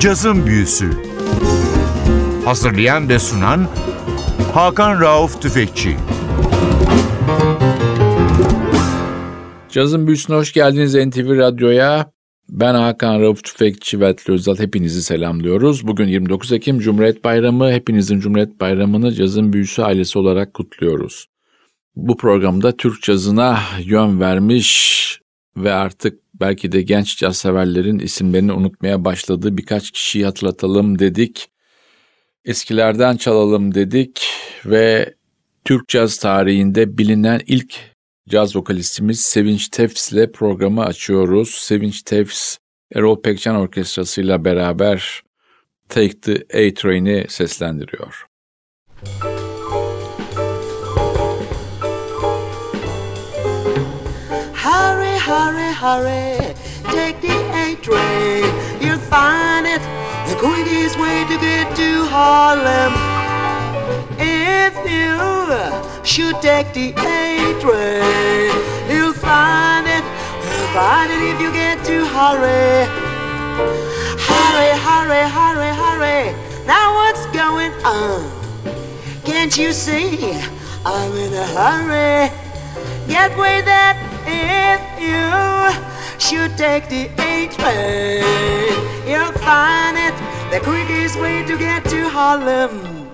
Cazın Büyüsü Hazırlayan ve sunan Hakan Rauf Tüfekçi Cazın Büyüsü'ne hoş geldiniz NTV Radyo'ya. Ben Hakan Rauf Tüfekçi ve Özal hepinizi selamlıyoruz. Bugün 29 Ekim Cumhuriyet Bayramı. Hepinizin Cumhuriyet Bayramı'nı Cazın Büyüsü ailesi olarak kutluyoruz. Bu programda Türk cazına yön vermiş ve artık belki de genç caz severlerin isimlerini unutmaya başladığı birkaç kişiyi hatırlatalım dedik. Eskilerden çalalım dedik ve Türk caz tarihinde bilinen ilk caz vokalistimiz Sevinç Tefs ile programı açıyoruz. Sevinç Tefs, Erol Pekcan Orkestrası ile beraber Take the A-Train'i seslendiriyor. Hurry, hurry, take the A train. You'll find it the quickest way to get to Harlem. If you should take the A train, you'll find it. You'll find it if you get to hurry. Hurry, hurry, hurry, hurry. Now what's going on? Can't you see? I'm in a hurry. Get with that if you should take the A train. You'll find it the quickest way to get to Harlem.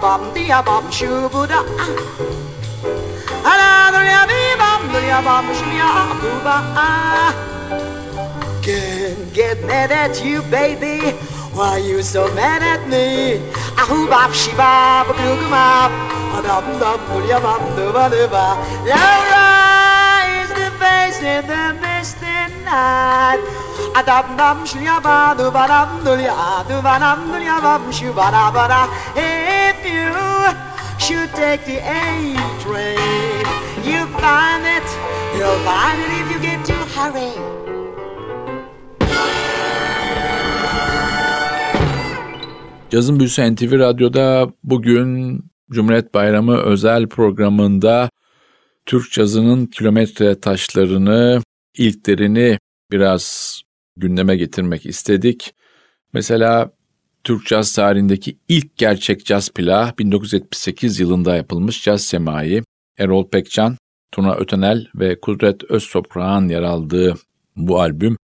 bum dee a bum shoo boo da Another da da dee bum dee a bum shoo ya boo ba Can't get mad at you baby. Why you so mad at me? Ah hoo bop she bop a glue gum up a dum dum doo ya bum doo ba doo ba Laura is the face in the misty night. Adam dam shlia ba du ba dam du lia du ba du ba shu ba da ba da hey you should take the A train, you'll find it. You'll find it if you get to hurry. Cazın Büyüsü NTV Radyo'da bugün Cumhuriyet Bayramı özel programında Türk cazının kilometre taşlarını, ilklerini biraz gündeme getirmek istedik. Mesela Türk caz tarihindeki ilk gerçek caz plağı 1978 yılında yapılmış Caz Semai, Erol Pekcan, Tuna Ötenel ve Kudret Öztoprak'ın yer aldığı bu albüm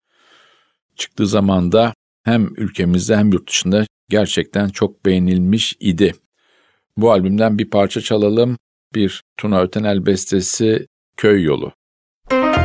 çıktığı zaman da hem ülkemizde hem yurt dışında gerçekten çok beğenilmiş idi. Bu albümden bir parça çalalım. Bir Tuna Ötenel bestesi Köy Yolu. Hurry,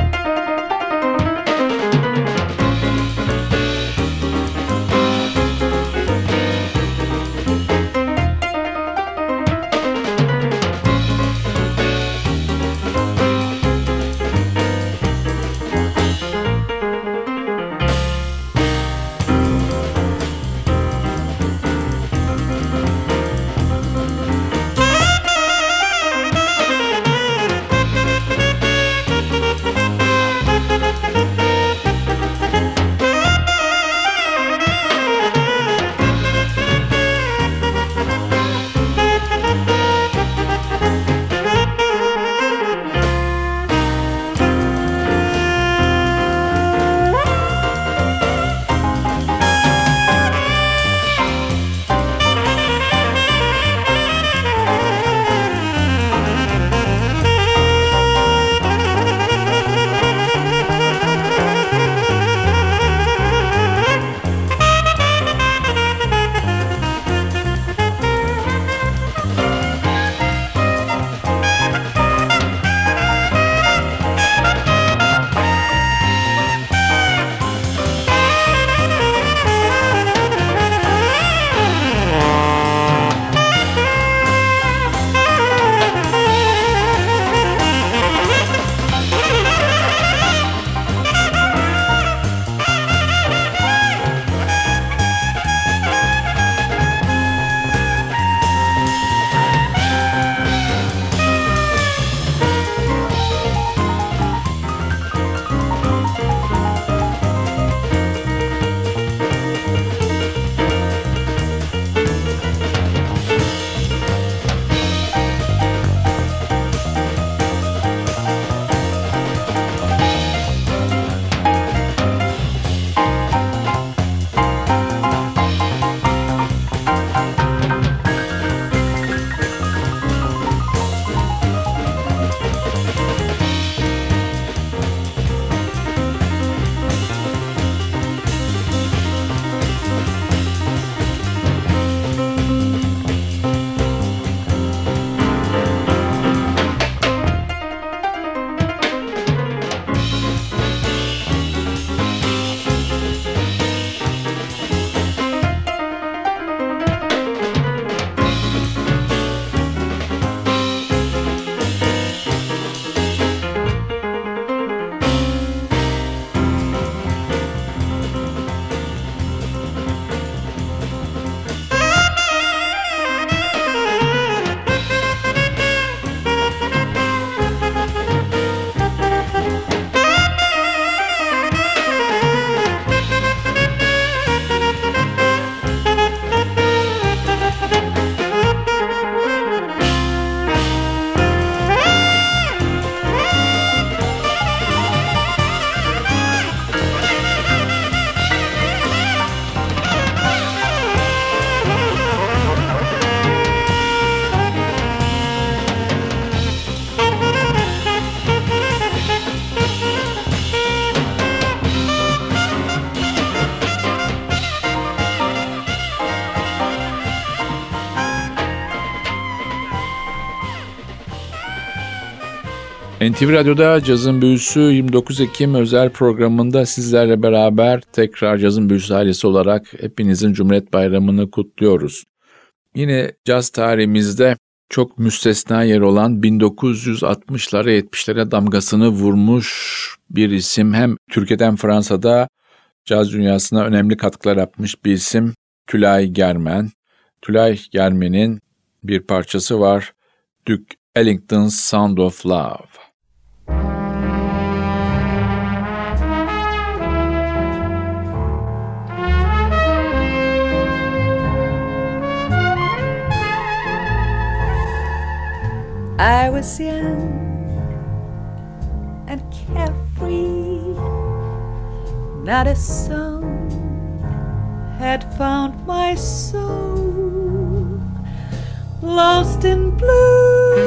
NTV Radyo'da Cazın Büyüsü 29 Ekim özel programında sizlerle beraber tekrar Cazın Büyüsü ailesi olarak hepinizin Cumhuriyet Bayramı'nı kutluyoruz. Yine caz tarihimizde çok müstesna yer olan 1960'lara 70'lere damgasını vurmuş bir isim. Hem Türkiye'den Fransa'da caz dünyasına önemli katkılar yapmış bir isim Tülay Germen. Tülay Germen'in bir parçası var. Duke Ellington's Sound of Love. I was young and carefree. Not a song had found my soul. Lost in blues,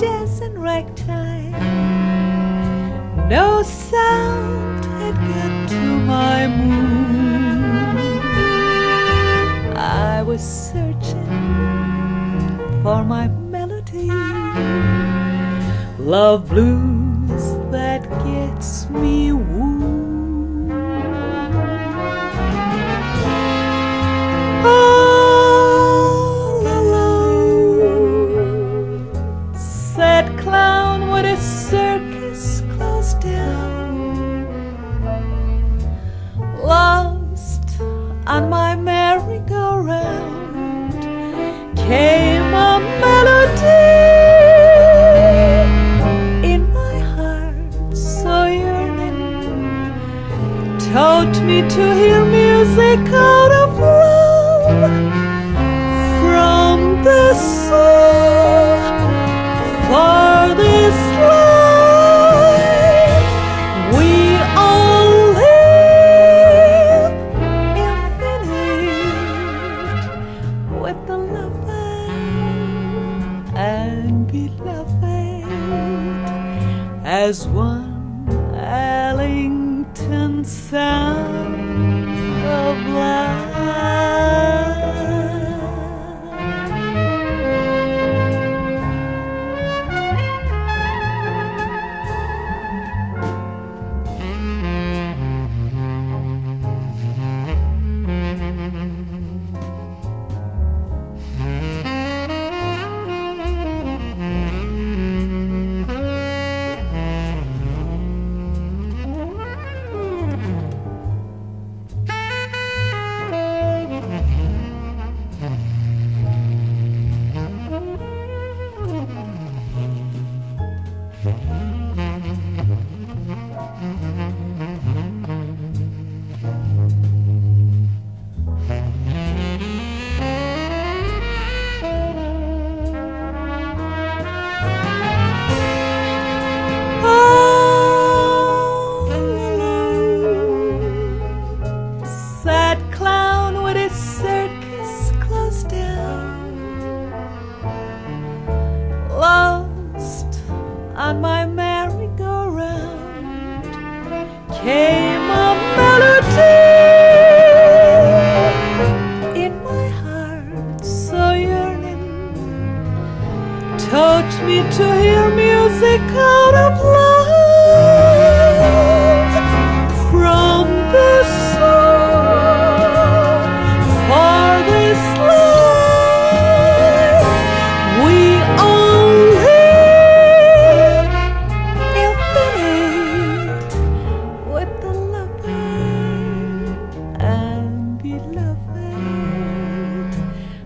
jazz and ragtime. No sound had got to my mood. I was searching for my. Love blues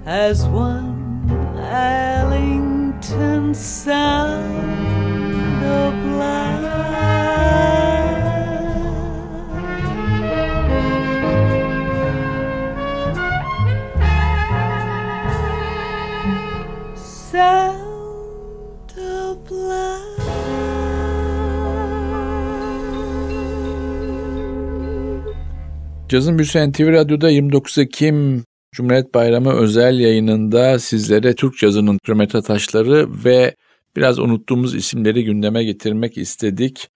as one Ellington sound of love. Cazın Büyüsü NTV Radyo'da 29 Ekim Cumhuriyet Bayramı özel yayınında sizlere Türk cazının kilometre taşları ve biraz unuttuğumuz isimleri gündeme getirmek istedik.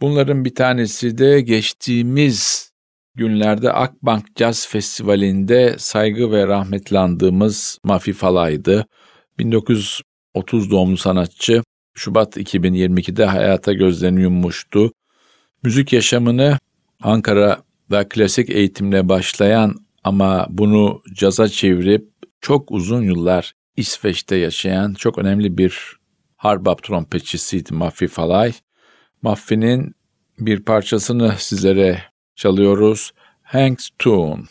Bunların bir tanesi de geçtiğimiz günlerde Akbank Caz Festivali'nde saygı ve rahmetlandığımız Mafi Falay'dı. 1930 doğumlu sanatçı Şubat 2022'de hayata gözlerini yummuştu. Müzik yaşamını Ankara ve klasik eğitimle başlayan ama bunu caza çevirip çok uzun yıllar İsveç'te yaşayan çok önemli bir harbap trompetçisiydi Maffi Falay. Maffi'nin bir parçasını sizlere çalıyoruz. Hank's Tune.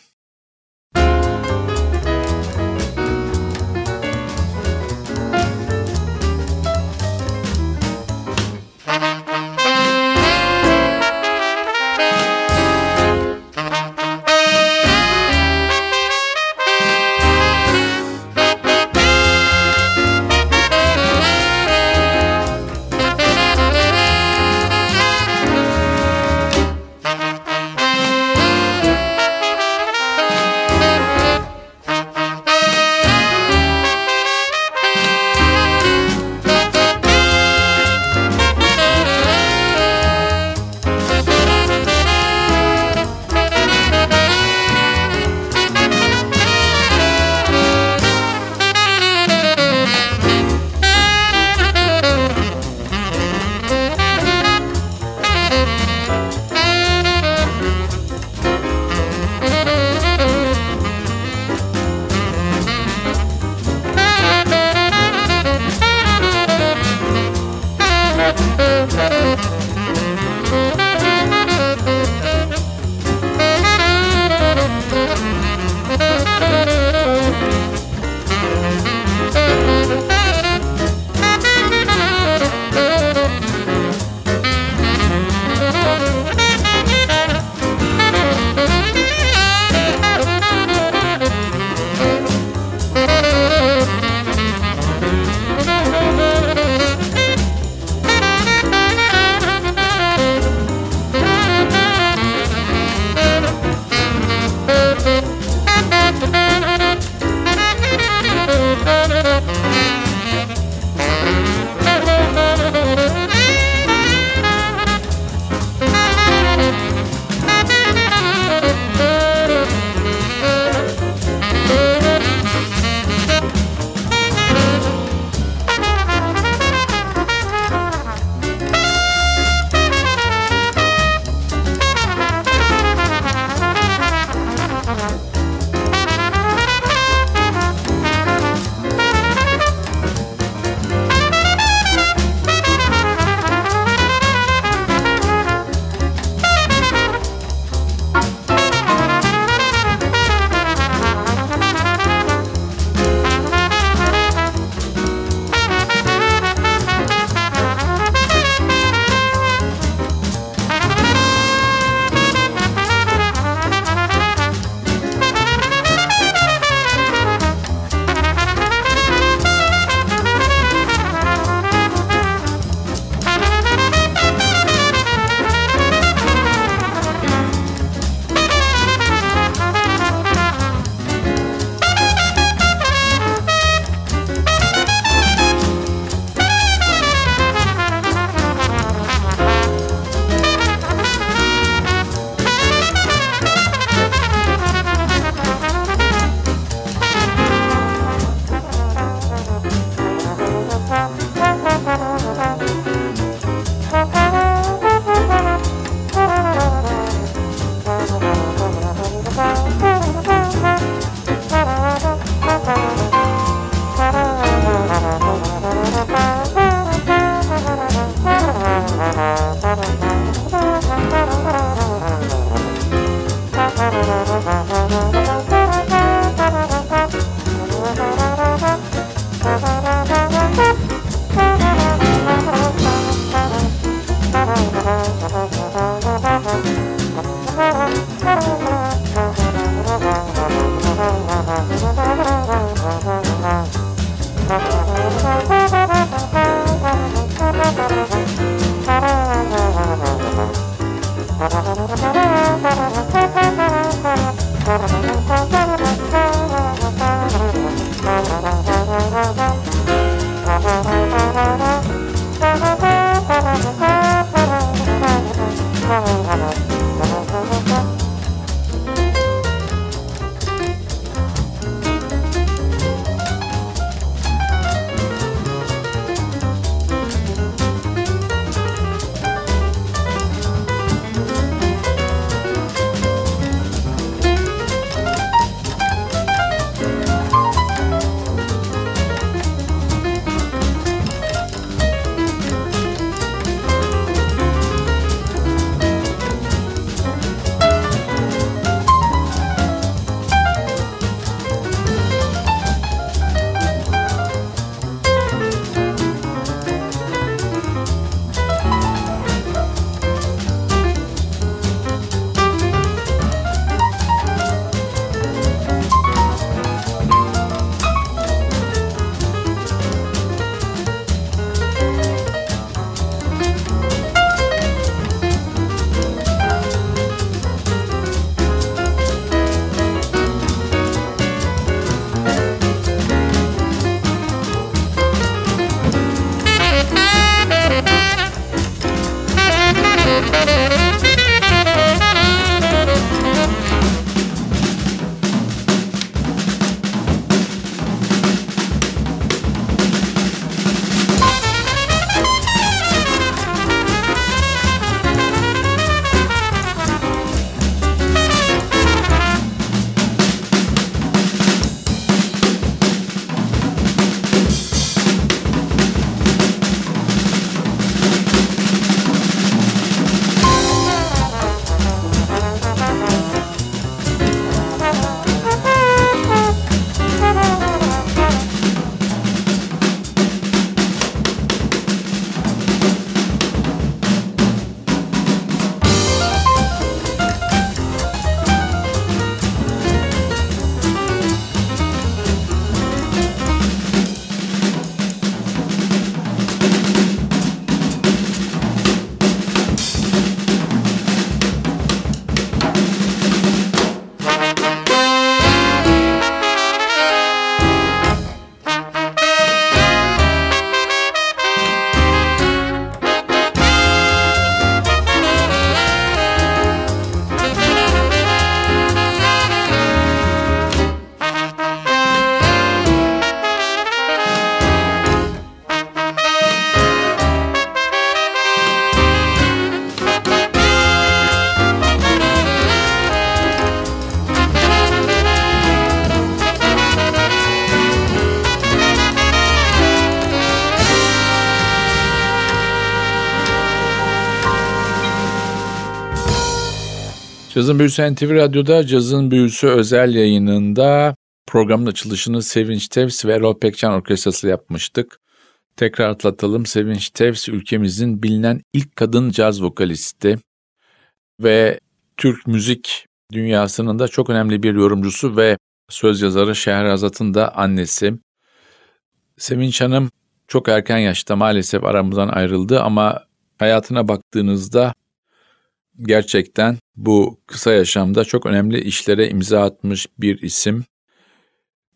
Cazın Büyüsü NTV Radyo'da Cazın Büyüsü özel yayınında programın açılışını Sevinç Tevs ve Erol Pekcan Orkestrası yapmıştık. Tekrar atlatalım Sevinç Tevs ülkemizin bilinen ilk kadın caz vokalisti ve Türk müzik dünyasının da çok önemli bir yorumcusu ve söz yazarı Şehrazat'ın da annesi. Sevinç Hanım çok erken yaşta maalesef aramızdan ayrıldı ama hayatına baktığınızda gerçekten bu kısa yaşamda çok önemli işlere imza atmış bir isim.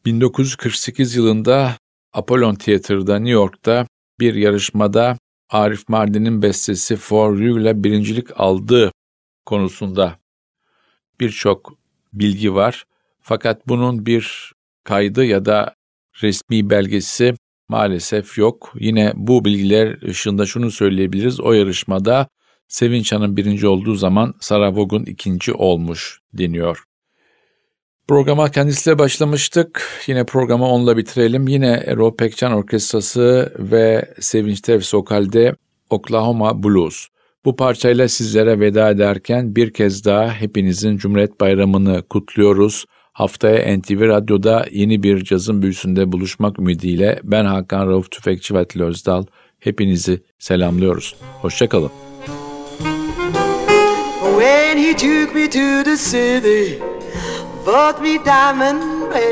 1948 yılında Apollon Theater'da New York'ta bir yarışmada Arif Mardin'in bestesi For You ile birincilik aldığı konusunda birçok bilgi var. Fakat bunun bir kaydı ya da resmi belgesi maalesef yok. Yine bu bilgiler ışığında şunu söyleyebiliriz. O yarışmada Sevinç Hanım birinci olduğu zaman Sarah Vaughan ikinci olmuş deniyor. Programa kendisiyle başlamıştık. Yine programı onunla bitirelim. Yine Erol Pekcan Orkestrası ve Sevinç Tevs Okal'de Oklahoma Blues. Bu parçayla sizlere veda ederken bir kez daha hepinizin Cumhuriyet Bayramı'nı kutluyoruz. Haftaya NTV Radyo'da yeni bir cazın büyüsünde buluşmak ümidiyle ben Hakan Rauf Tüfekçi ve Özdal hepinizi selamlıyoruz. Hoşçakalın. He took me to the city, bought me diamond rings.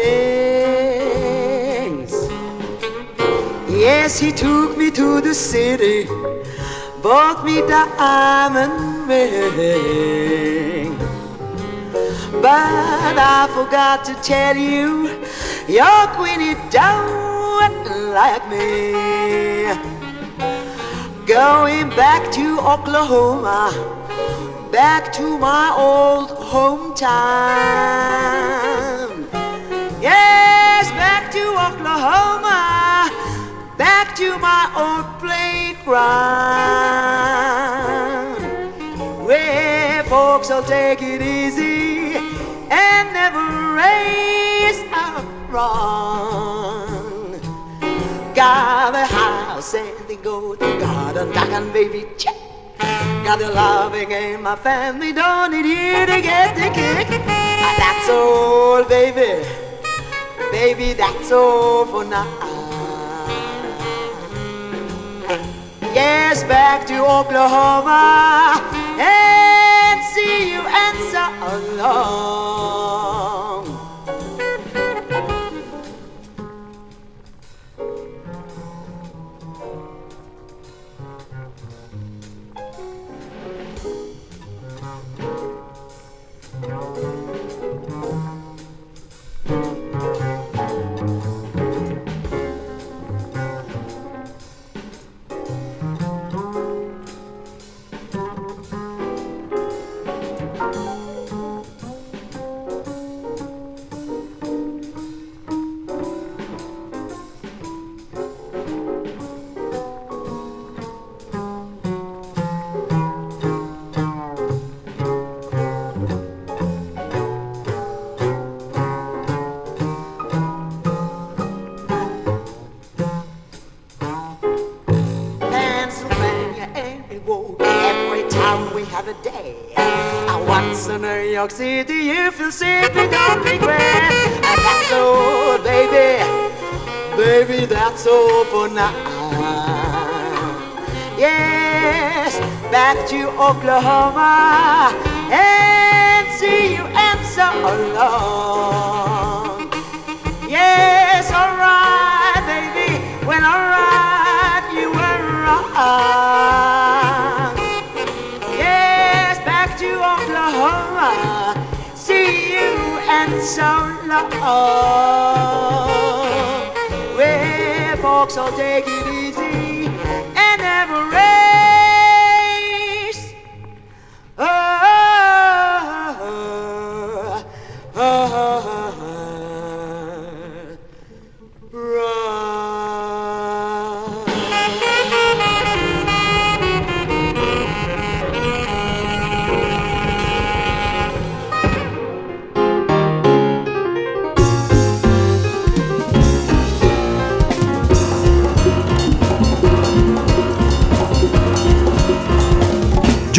Yes, he took me to the city, bought me diamond ring. But I forgot to tell you, your Queenie don't like me. Going back to Oklahoma, back to my old hometown. Yes, back to Oklahoma, back to my old playground. Where folks will take it easy and never raise a wrong. Got a house and they go to garden, and baby check. Got a loving in my family, don't need you to get the kick. That's all, baby. Baby, that's all for now. Yes, back to Oklahoma and see you and so. A day. And once in New York City, you feel simply don't regret. And that's all, baby, baby, that's all for now. Yes, back to Oklahoma and see you and so long. And so long. Where folks will take it